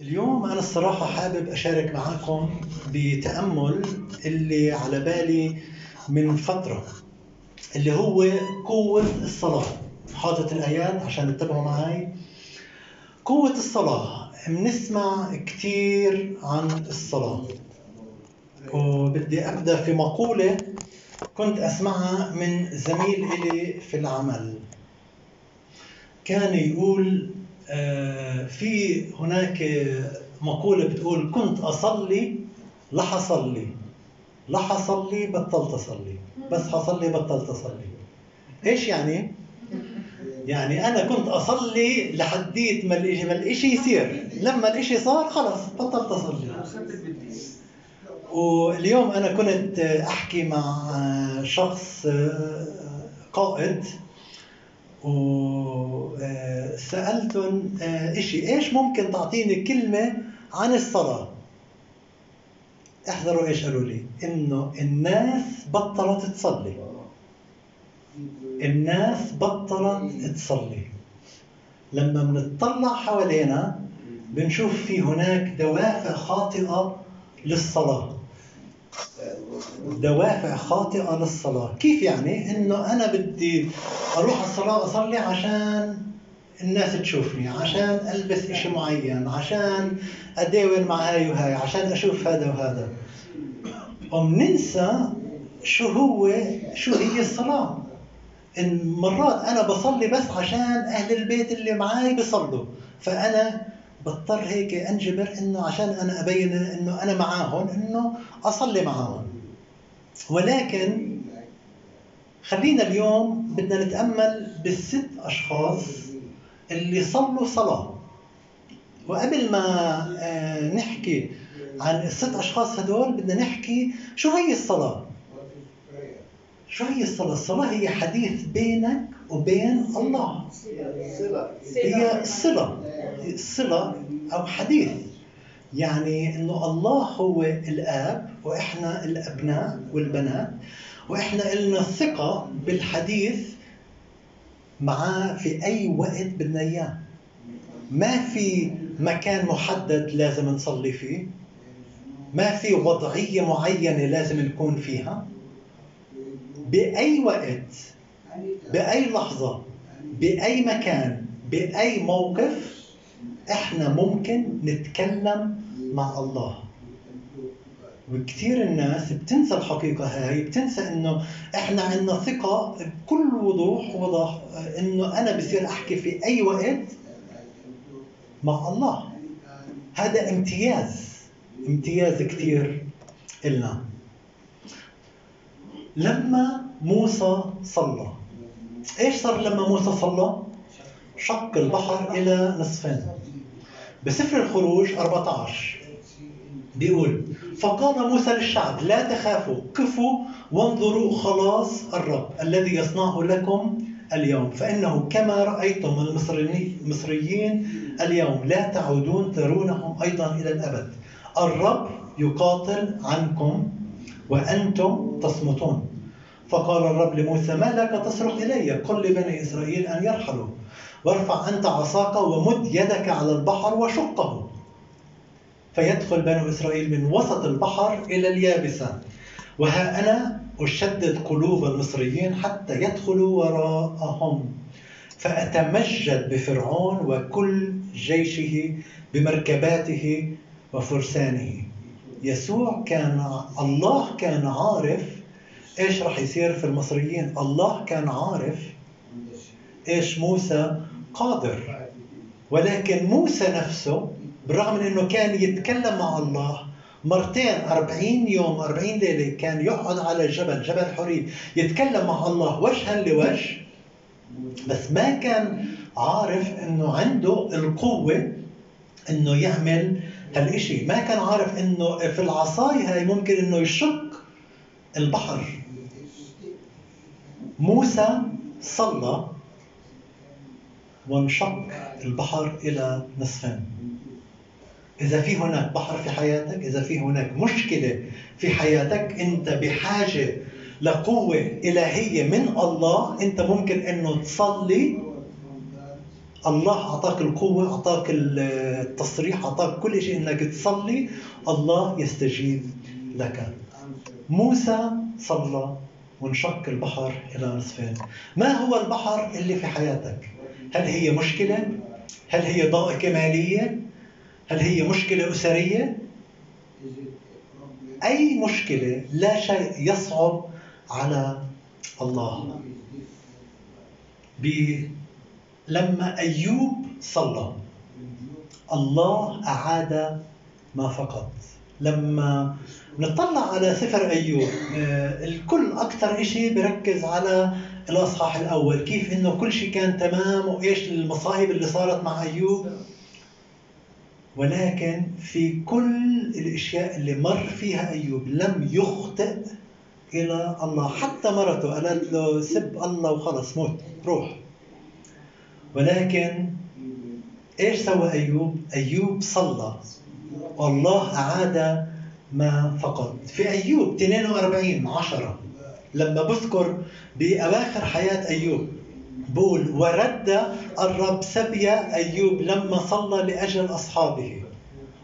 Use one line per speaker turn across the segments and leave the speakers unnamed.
اليوم أنا الصراحة حابب أشارك معكم بتأمل اللي على بالي من فترة اللي هو قوة الصلاة. حاطط الآيات عشان تتابعوا معي قوة الصلاة بنسمع كثير عن الصلاة. وبدي أبدأ في مقولة كنت أسمعها من زميل إلي في العمل. كان يقول في هناك مقولة بتقول كنت أصلي لحصل لي لحصل لي بطلت أصلي. بس حصل لي بطلت أصلي. إيش يعني؟ يعني أنا كنت أصلي لحديت ما الإشي ما الإشي يصير. لما الإشي صار خلص بطلت أصلي. واليوم أنا كنت أحكي مع شخص آه، قائد وسألتهم آه، إشي. إيش ممكن تعطيني كلمة عن الصلاة؟ احذروا إيش قالوا لي. إنه الناس بطلت تصلي. الناس بطلت تصلي. لما بنطلع حوالينا بنشوف في هناك دوافع خاطئة للصلاة. دوافع خاطئة للصلاة. كيف يعني؟ إنه أنا بدي أروح الصلاة أصلي عشان الناس تشوفني عشان ألبس إشي معين عشان أداور مع هاي وهاي عشان أشوف هذا وهذا. وبننسى شو هو شو هي الصلاة. إن مرات أنا بصلي بس عشان أهل البيت اللي معاي بيصلوا فأنا بضطر هيك أنجبر إنه عشان أنا أبين إنه أنا معاهم إنه أصلي معاهم. ولكن خلينا اليوم بدنا نتأمل بالست أشخاص اللي صلوا صلاة. وقبل ما آه، نحكي عن الست أشخاص هدول بدنا نحكي شو هي الصلاة. شو هي الصلاة؟ الصلاة هي حديث بينك وبين الله. هي صلة. صلة أو حديث. يعني إنه الله هو الآب وإحنا الأبناء والبنات وإحنا لنا ثقة بالحديث معاه في أي وقت بدنا إياه. ما في مكان محدد لازم نصلي فيه. ما في وضعية معينة لازم نكون فيها. بأي وقت بأي لحظة بأي مكان بأي موقف إحنا ممكن نتكلم مع الله. وكثير الناس بتنسى الحقيقة هاي بتنسى إنه إحنا عندنا ثقة بكل وضوح وضح إنه أنا بصير أحكي في أي وقت مع الله. هذا امتياز امتياز كثير إلنا. لما موسى صلى إيش صار لما موسى صلى؟ شق البحر إلى نصفين. بسفر الخروج 14 بيقول فقال موسى للشعب لا تخافوا قفوا وانظروا خلاص الرب الذي يصنعه لكم اليوم. فإنه كما رأيتم المصريين اليوم لا تعودون ترونهم أيضا إلى الأبد. الرب يقاتل عنكم وأنتم تصمتون. فقال الرب لموسى ما لك تصرخ إلي؟ قل لبني إسرائيل أن يرحلوا. وارفع أنت عصاك ومد يدك على البحر وشقه. فيدخل بنو إسرائيل من وسط البحر إلى اليابسة. وها أنا أشدد قلوب المصريين حتى يدخلوا وراءهم. فأتمجد بفرعون وكل جيشه بمركباته وفرسانه. يسوع كان الله كان عارف إيش راح يصير في المصريين. الله كان عارف إيش موسى قادر. ولكن موسى نفسه بالرغم من إنه كان يتكلم مع الله مرتين أربعين يوم أربعين ليلة كان يقعد على الجبل جبل حري يتكلم مع الله وجها لوجه بس ما كان عارف إنه عنده القوة إنه يعمل هالشيء ما كان عارف إنه في العصاية هاي ممكن إنه يشق البحر. موسى صلى وانشق البحر إلى نصفين. إذا في هناك بحر في حياتك إذا في هناك مشكلة في حياتك أنت بحاجة لقوة إلهية من الله أنت ممكن أنه تصلي. الله أعطاك القوة أعطاك التصريح أعطاك كل شيء إنك تصلي. الله يستجيب لك. موسى صلى وانشق البحر إلى نصفين. ما هو البحر اللي في حياتك؟ هل هي مشكلة؟ هل هي ضائقة مالية؟ هل هي مشكلة أسرية؟ أي مشكلة لا شيء يصعب على الله. لما أيوب صلى الله أعاد ما فقد. لما نطلع على سفر أيوب آه، الكل أكثر شيء بركز على الأصحاح الأول كيف إنه كل شيء كان تمام وإيش المصائب اللي صارت مع أيوب. ولكن في كل الأشياء اللي مر فيها أيوب لم يخطئ إلى الله. حتى مرته قالت له سب الله وخلص موت روح. ولكن إيش سوى أيوب؟ أيوب صلى. والله أعاد ما فقد. في أيوب 42 10 لما بذكر بأواخر حياة أيوب بقول ورد الرب سبي أيوب لما صلى لأجل أصحابه.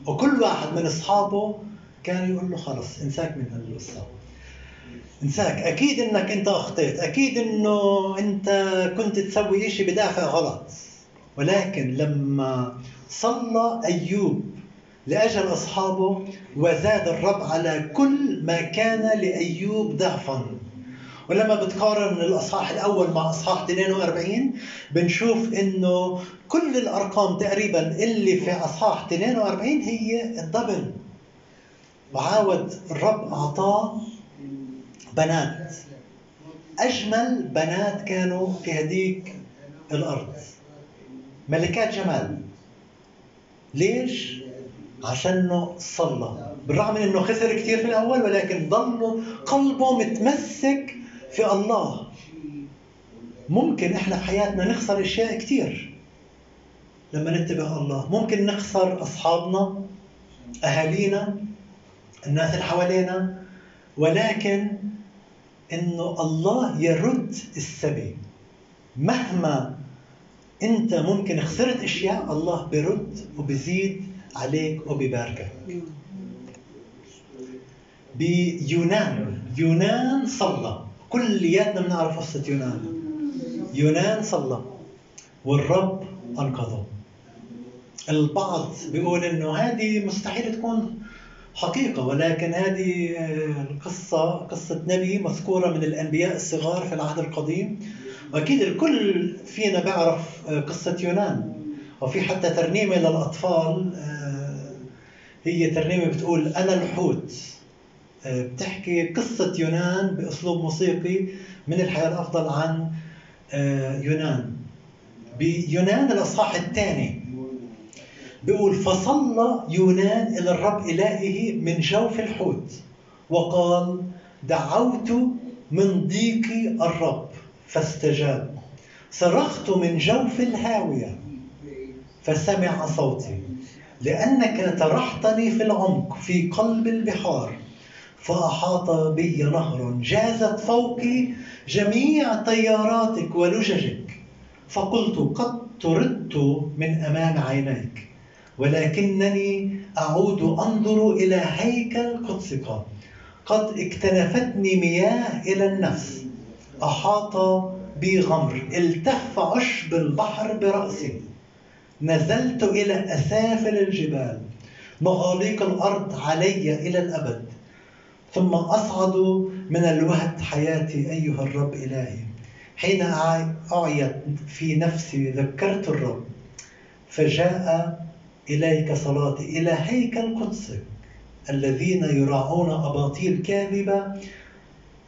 وكل واحد من أصحابه كان يقول له خلص انساك من القصة. انساك. أكيد إنك أنت أخطيت. أكيد إنه أنت كنت تسوي شيء بدافع غلط. ولكن لما صلى أيوب لأجل أصحابه وزاد الرب على كل ما كان لأيوب ضعفا. ولما بتقارن الأصحاح الأول مع أصحاح 42 بنشوف إنه كل الأرقام تقريبا اللي في أصحاح 42 هي الدبل. وعاود الرب أعطاه بنات. أجمل بنات كانوا في هديك الأرض. ملكات جمال. ليش؟ عشانه صلى. بالرغم من إنه خسر كثير في الأول ولكن ضل قلبه متمسك في الله. ممكن إحنا في حياتنا نخسر أشياء كثير لما نتبع الله. ممكن نخسر أصحابنا أهالينا الناس اللي حوالينا. ولكن إنه الله يرد السبي. مهما أنت ممكن خسرت أشياء الله بيرد وبيزيد عليك وبيباركك. بيونان. يونان صلى. كلياتنا بنعرف قصة يونان. يونان صلى والرب أنقذه. البعض بيقول إنه هذه مستحيل تكون حقيقة ولكن هذه آه، القصة قصة نبي مذكورة من الأنبياء الصغار في العهد القديم. وأكيد الكل فينا بيعرف آه، قصة يونان. وفي حتى ترنيمة للأطفال آه، هي ترنيمة بتقول أنا الحوت. بتحكي قصة يونان بأسلوب موسيقي من الحياة الأفضل عن يونان. بيونان الأصحاح الثاني. بيقول فصلى يونان إلى الرب إلهه من جوف الحوت وقال دعوت من ضيق الرب فاستجاب. صرخت من جوف الهاوية فسمع صوتي لأنك طرحتني في العمق في قلب البحار. فأحاط بي نهر. جازت فوقي جميع طياراتك ولججك. فقلت قد طردت من أمام عينيك ولكنني أعود أنظر إلى هيكل قدسك. قد اكتنفتني مياه إلى النفس. أحاط بي غمر التف عشب البحر برأسي. نزلت إلى أسافل الجبال. مغاليق الأرض علي إلى الأبد. ثم أصعد من الوهد حياتي أيها الرب إلهي. حين أعيت في نفسي ذكرت الرب فجاء إليك صلاتي إلى هيكل قدسك الذين يراعون أباطيل كاذبة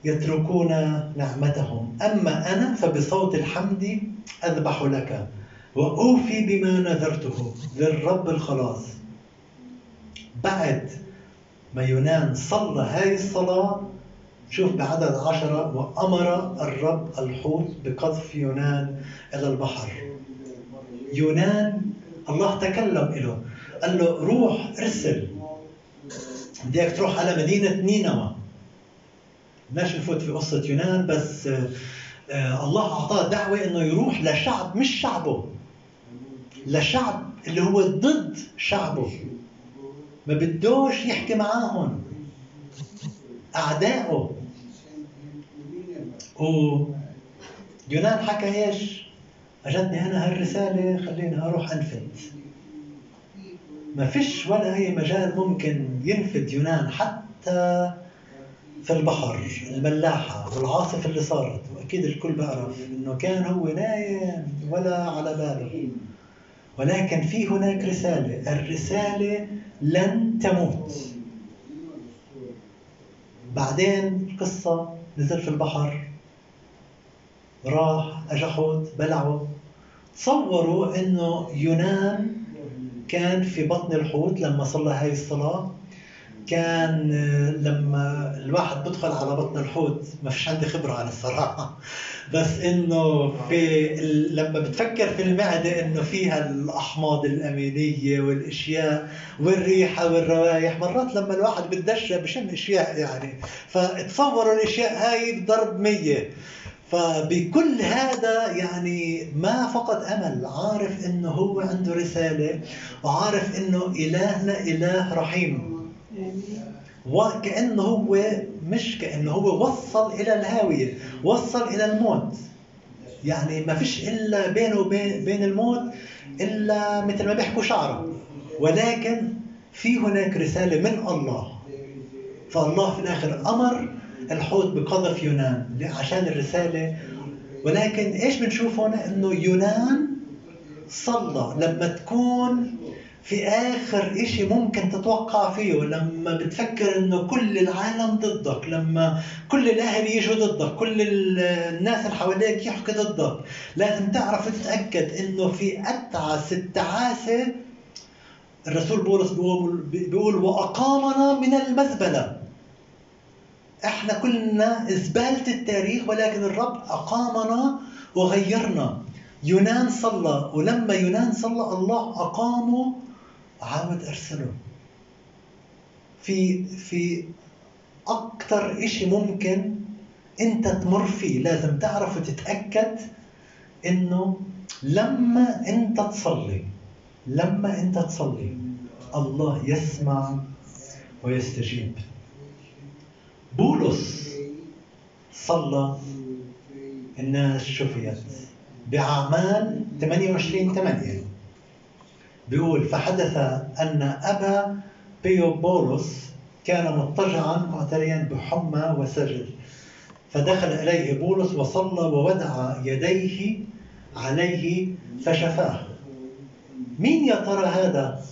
يتركون نعمتهم. أما أنا فبصوت الحمد أذبح لك وأوفي بما نذرته للرب الخلاص. بعد ما يونان صلى هاي الصلاة. شوف بعدد عشرة وأمر الرب الحوت بقذف يونان إلى البحر. يونان الله تكلم له قال له روح ارسل. بدك تروح على مدينة نينوى. بدناش نفوت في قصة يونان بس آه، الله أعطاه دعوة إنه يروح لشعب مش شعبه. لشعب اللي هو ضد شعبه. ما بدوش يحكي معاهم. أعدائه. ويونان حكى إيش؟ اجتني أنا هالرسالة خليني أروح أنفد. ما فيش ولا أي مجال ممكن ينفد يونان حتى في البحر الملاحة والعاصفة اللي صارت. وأكيد الكل بيعرف إنه كان هو نايم ولا على باله. ولكن في هناك رسالة. الرسالة لن تموت. بعدين القصة نزل في البحر. راح اجى حوت بلعه تصوروا إنه يونان كان في بطن الحوت لما صلى هاي الصلاة. كان آه، لما الواحد بدخل على بطن الحوت ما فيش عندي خبرة عن الصراحة. بس إنه في لما بتفكر في المعدة إنه فيها الأحماض الأمينية والأشياء والريحة والروائح مرات لما الواحد بتدشى بشم أشياء يعني. فتصوروا الأشياء هاي بضرب مية. فبكل هذا يعني ما فقد أمل. عارف إنه هو عنده رسالة وعارف إنه إلهنا إله رحيم. وكانه هو مش كانه هو وصل إلى الهاوية وصل إلى الموت. يعني ما فيش إلا بينه وبين بين الموت إلا مثل ما بيحكوا شعره. ولكن في هناك رسالة من الله. فالله في الآخر أمر الحوت بقذف يونان عشان الرسالة. ولكن إيش بنشوف هنا؟ إنه يونان صلى. لما تكون في آخر إشي ممكن تتوقع فيه لما بتفكر إنه كل العالم ضدك لما كل الأهل يجوا ضدك كل الناس اللي حواليك يحكوا ضدك لازم تعرف تتأكد إنه في أتعس التعاسة. الرسول بولس بيقول, بيقول وأقامنا من المزبلة. إحنا كلنا زبالة التاريخ ولكن الرب أقامنا وغيرنا. يونان صلى ولما يونان صلى الله أقامه عاود أرسله. في في أكثر إشي ممكن أنت تمر فيه لازم تعرف وتتأكد إنه لما أنت تصلي لما أنت تصلي الله يسمع ويستجيب. بولس صلى الناس شفيت بأعمال 28 8 بيقول فحدث أن أبا بيوبولس كان مضطجعا معتريا بحمى وسجد فدخل إليه بولس وصلى وودع يديه عليه فشفاه. مين يا ترى هذا؟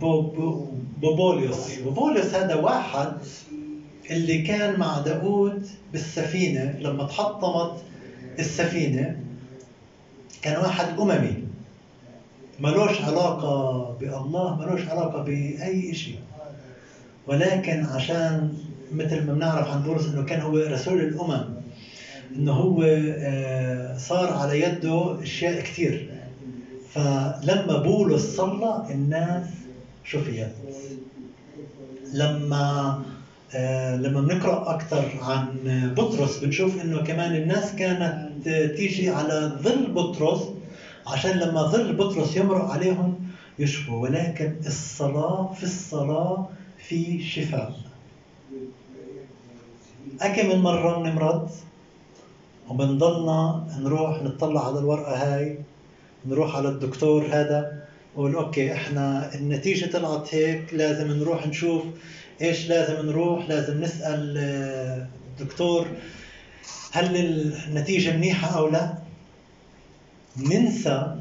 بوبوليوس. بوبوليوس هذا واحد اللي كان مع داود بالسفينة لما تحطمت السفينة كان واحد أممي. ملوش علاقة بألله ملوش علاقة بأي شيء ولكن عشان مثل ما بنعرف عن بولس إنه كان هو رسول الأمم إنه هو آه، صار على يده أشياء كثير فلما بولس صلى الناس شفيت. لما آه، لما بنقرأ أكثر عن بطرس بنشوف إنه كمان الناس كانت تيجي على ظل بطرس. عشان لما ظل بطرس يمرق عليهم يشفوا ولكن الصلاة في الصلاة في شفاء. أكم من مرة بنمرض وبنضلنا نروح نطلع على الورقة هاي نروح على الدكتور هذا نقول أوكي إحنا النتيجة طلعت هيك لازم نروح نشوف إيش لازم نروح لازم نسأل آه، الدكتور هل النتيجة منيحة أو لا. ننسى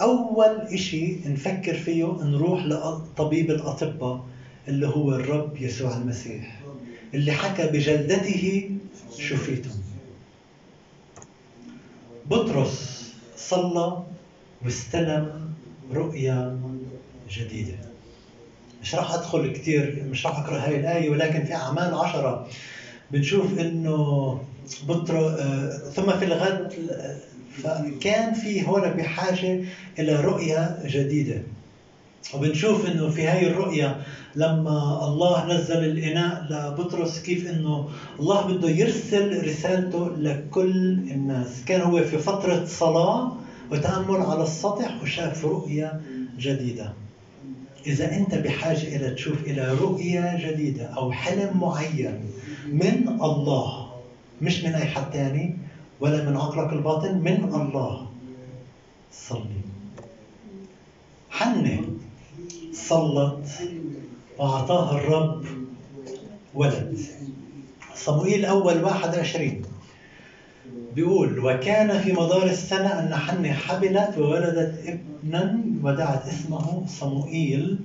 أول إشي نفكر فيه نروح لطبيب الأطباء اللي هو الرب يسوع المسيح اللي حكى بجلدته شفيتم. بطرس صلى واستلم رؤيا جديدة. مش راح أدخل كثير مش راح أقرأ هاي الآية ولكن في أعمال عشرة بنشوف إنه بطر آه، ثم في الغد فكان في هون بحاجة إلى رؤية جديدة. وبنشوف إنه في هاي الرؤيا لما الله نزل الإناء لبطرس كيف إنه الله بده يرسل رسالته لكل الناس. كان هو في فترة صلاة وتأمل على السطح وشاف رؤية جديدة. إذا أنت بحاجة إلى تشوف إلى رؤية جديدة أو حلم معين من الله مش من أي حد تاني ولا من عقلك الباطن من الله. صلي. حنة. صلت. وأعطاها الرب. ولد. صموئيل الأول 21 بيقول وكان في مدار السنة أن حنة حبلت وولدت ابنا ودعت اسمه صموئيل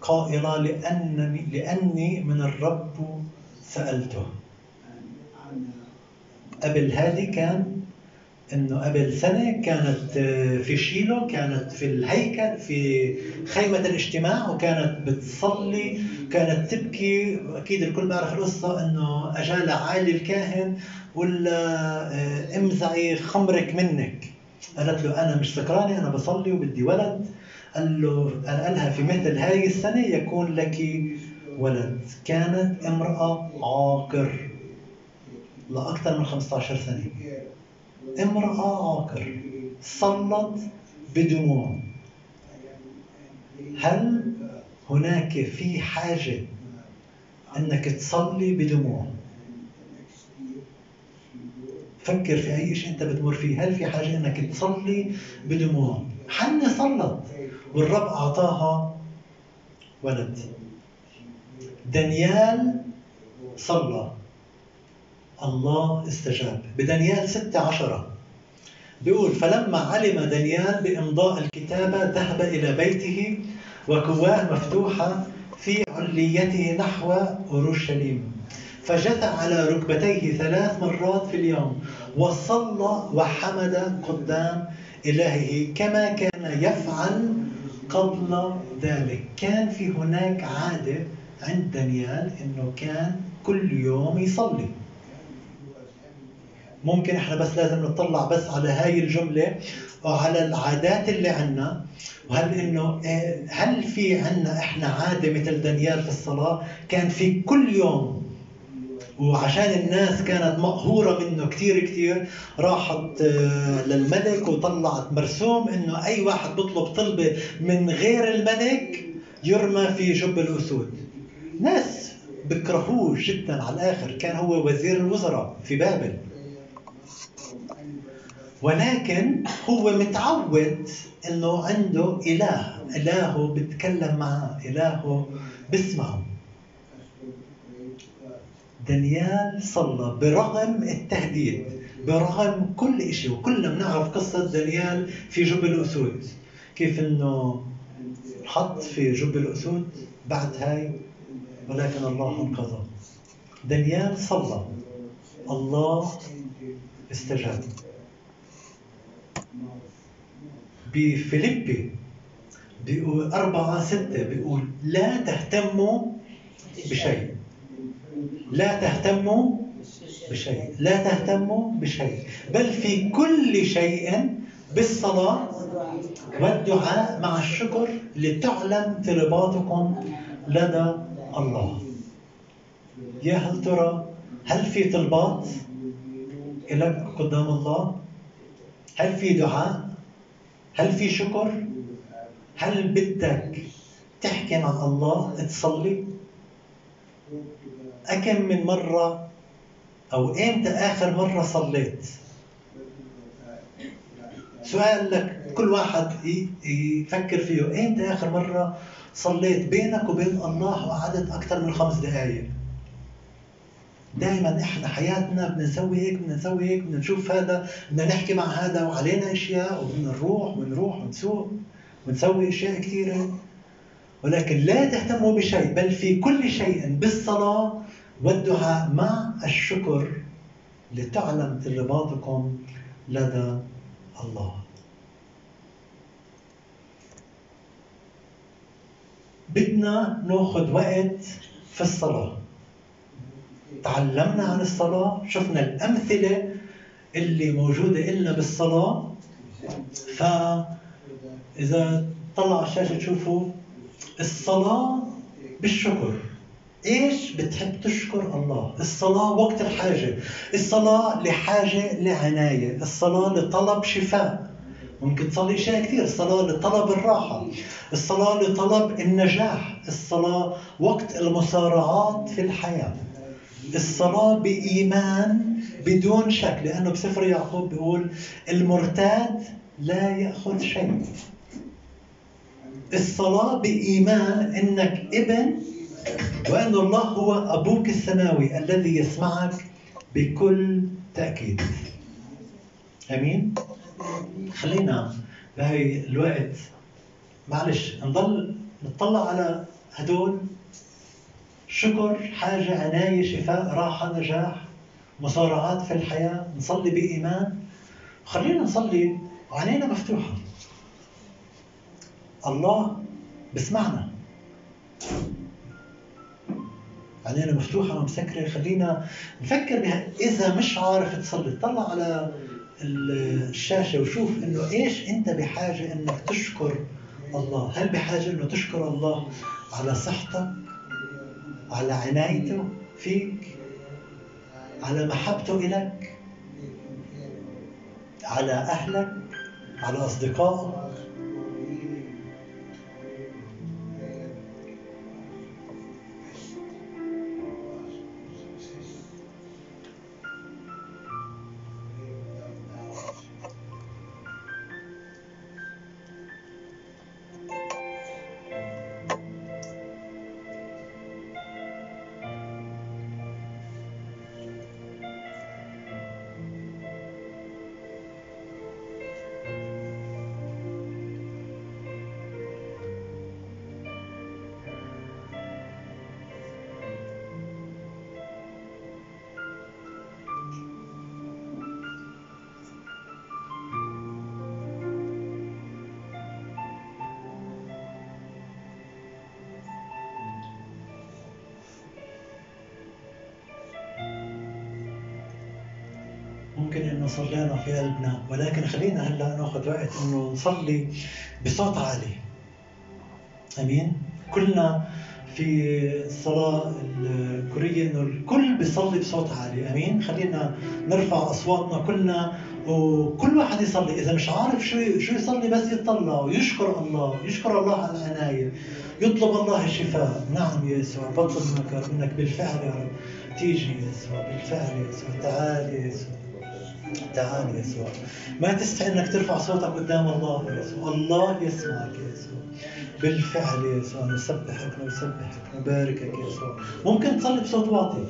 قائلة لأنني لأني من الرب سألته. قبل هذه كان إنه قبل سنة كانت في شيلو كانت في الهيكل في خيمة الاجتماع وكانت بتصلي كانت تبكي. أكيد الكل بيعرف القصة إنه أجال عالي الكاهن ولا امزعي خمرك منك. قالت له أنا مش سكرانة أنا بصلي وبدي ولد. قال له قال لها في مثل هذه السنة يكون لك ولد. كانت امرأة عاقر. لأكثر من 15 سنة. امرأة عاقر صلت بدموع. هل هناك في حاجة أنك تصلي بدموع؟ فكر في أي شيء أنت بتمر فيه. هل في حاجة أنك تصلي بدموع؟ حنة صلت. والرب أعطاها ولد. دانيال صلى. الله استجاب. بدانيال ستة عشرة. بيقول فلما علم دانيال بإمضاء الكتابة ذهب إلى بيته وكواه مفتوحة في عليته نحو أورشليم. فجثى على ركبتيه ثلاث مرات في اليوم وصلى وحمد قدام إلهه كما كان يفعل قبل ذلك. كان في هناك عادة عند دانيال أنه كان كل يوم يصلي. ممكن إحنا بس لازم نطلع بس على هاي الجملة وعلى العادات اللي عنا وهل إنه هل في عنا إحنا عادة مثل دانيال في الصلاة؟ كان في كل يوم وعشان الناس كانت مقهورة منه كثير كثير راحت آه، للملك وطلعت مرسوم إنه أي واحد بيطلب طلبة من غير الملك يرمى في جب الأسود. ناس بكرهوه جدا على الآخر كان هو وزير الوزراء في بابل. ولكن هو متعود إنه عنده إله الهه بيتكلم معه الهه بسمعه دانيال صلى برغم التهديد برغم كل شيء وكلنا بنعرف قصة دانيال في جب الأسود. كيف إنه حط في جب الأسود بعد هاي؟ ولكن الله أنقذه. دانيال صلى. الله استجاب بفيليبي بيقول أربعة ستة بيقول لا تهتموا بشيء. لا تهتموا بشيء. لا تهتموا بشيء. بل في كل شيء بالصلاة والدعاء مع الشكر لتعلم طلباتكم لدى الله. يا هل ترى هل في طلبات؟ لك قدام الله؟ هل في دعاء؟ هل في شكر؟ هل بدك تحكي مع الله؟ تصلي؟ أكم من مرة أو إمتى آخر مرة صليت؟ سؤال لك كل واحد يفكر فيه. إمتى آخر مرة صليت بينك وبين الله وقعدت أكثر من خمس دقائق دائما إحنا حياتنا بدنا نسوي هيك بدنا نسوي هيك بدنا نشوف هذا بدنا نحكي مع هذا وعلينا أشياء وبدنا نروح ونروح ونسوق ونسوي أشياء كثيرة. ولكن لا تهتموا بشيء بل في كل شيء بالصلاة والدعاء مع الشكر لتعلم طلباتكم لدى الله. بدنا ناخذ وقت في الصلاة. تعلمنا عن الصلاة شفنا الأمثلة اللي موجودة إلنا بالصلاة. فإذا طلع على الشاشة تشوفوا الصلاة بالشكر. إيش بتحب تشكر الله؟ الصلاة وقت الحاجة. الصلاة لحاجة لعناية. الصلاة لطلب شفاء. ممكن تصلي اشياء كثير. الصلاة لطلب الراحة. الصلاة لطلب النجاح. الصلاة وقت المصارعات في الحياة. الصلاه بإيمان بدون شك لأنه بسفر يعقوب بيقول المرتاد لا يأخذ شيء. الصلاه بإيمان إنك ابن وإن الله هو أبوك السماوي الذي يسمعك بكل تأكيد. آمين؟ خلينا بهي الوقت معلش نضل نطلع على هدول شكر حاجة عناية شفاء راحة نجاح مصارعات في الحياة نصلي بإيمان. خلينا نصلي وعينينا مفتوحة. الله بسمعنا. عينينا مفتوحة ومسكرة خلينا نفكر بها. إذا مش عارف تصلي طلع على الشاشة وشوف إنه إيش أنت بحاجة إنك تشكر الله. هل بحاجة إنه تشكر الله على صحتك؟ على عنايته فيك على محبته إلك على أهلك على أصدقائك. ممكن انه صلينا في قلبنا ولكن خلينا هلأ نأخذ وقت إنه نصلي بصوت عالي. آمين؟ كلنا في الصلاة الكورية إنه الكل بيصلي بصوت عالي. آمين؟ خلينا نرفع أصواتنا كلنا وكل واحد يصلي. إذا مش عارف شو شو يصلي بس يطلع ويشكر الله يشكر الله على العناية. يطلب الله الشفاء. نعم يا يسوع بطلب منك انك بالفعل يا رب. تيجي يا يسوع بالفعل يا يسوع تعال يا يسوع. تعال يسوع. ما تستحي إنك ترفع صوتك قدام الله يا يسوع. الله يسمعك يا يسوع. بالفعل يا يسوع نسبحك ونسبحك نباركك يا يسوع. ممكن تصلي بصوت واطي.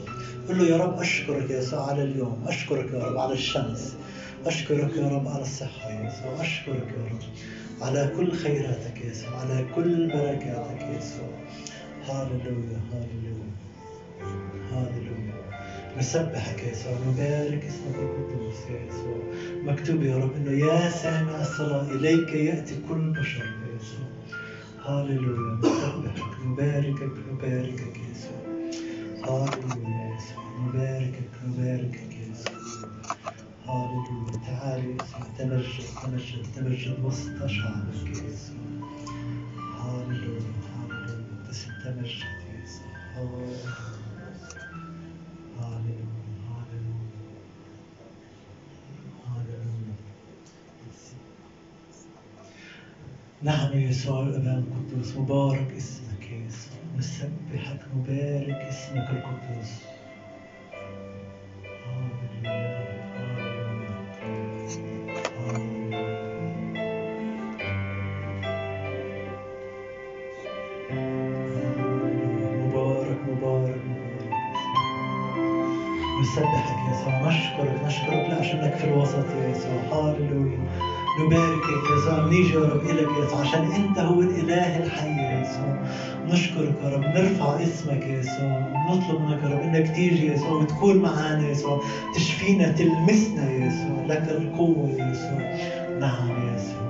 قل له يا رب أشكرك يا يسوع على اليوم. أشكرك يا رب على الشمس. أشكرك يا رب على الصحة يا يسوع. أشكرك يا رب على كل خيراتك يا يسوع. على كل بركاتك يا يسوع. هاللويا هاللويا هاللويا. نسبحك يا يسوع. نبارك اسمك يسوع مكتوب يا رب إنه يا سامع الصلاة إليك يأتي كل بشر يا يسوع. هاللويا نسبحك نباركك نباركك يا يسوع. هاللويا يا يسوع نباركك نباركك يا يسوع. هاللويا تعال يا يسوع تمجد تمجد تمجد وسط شعبك يا يسوع. هاللويا هاللويا تمجد يا يسوع. نعم يا يسوع الأبان القدوس مبارك اسمك يا يسوع نسبحك نبارك اسمك القدوس. مبارك مبارك مبارك. نسبحك يا يسوع نشكرك نشكرك لأجلك في الوسط يا يسوع. هاللويا نباركك يا يسوع نيجي يا رب إلك يا يسوع عشان أنت هو الإله الحي يا يسوع. نشكرك يا رب نرفع اسمك يا يسوع نطلب منك يا رب إنك تيجي يا يسوع وتكون معنا يا يسوع تشفينا تلمسنا يا يسوع لك القوة يا يسوع. نعم يا يسوع.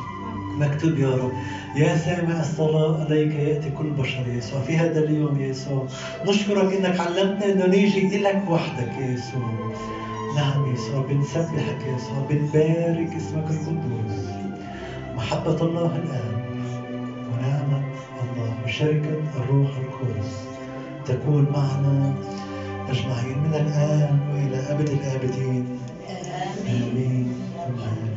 مكتوب يا رب. يا سامع الصلاة عليك يأتي كل بشر يا يسوع. في هذا اليوم يا يسوع نشكرك إنك علمتنا إنه نيجي إلك وحدك يا يسوع. نعم يا يسوع بنسبحك يا يسوع بنبارك اسمك القدوس. محبة الله الآب ونعمة الله وشركة الروح القدس تكون معنا أجمعين من الآن وإلى أبد الآبدين. آمين, آمين.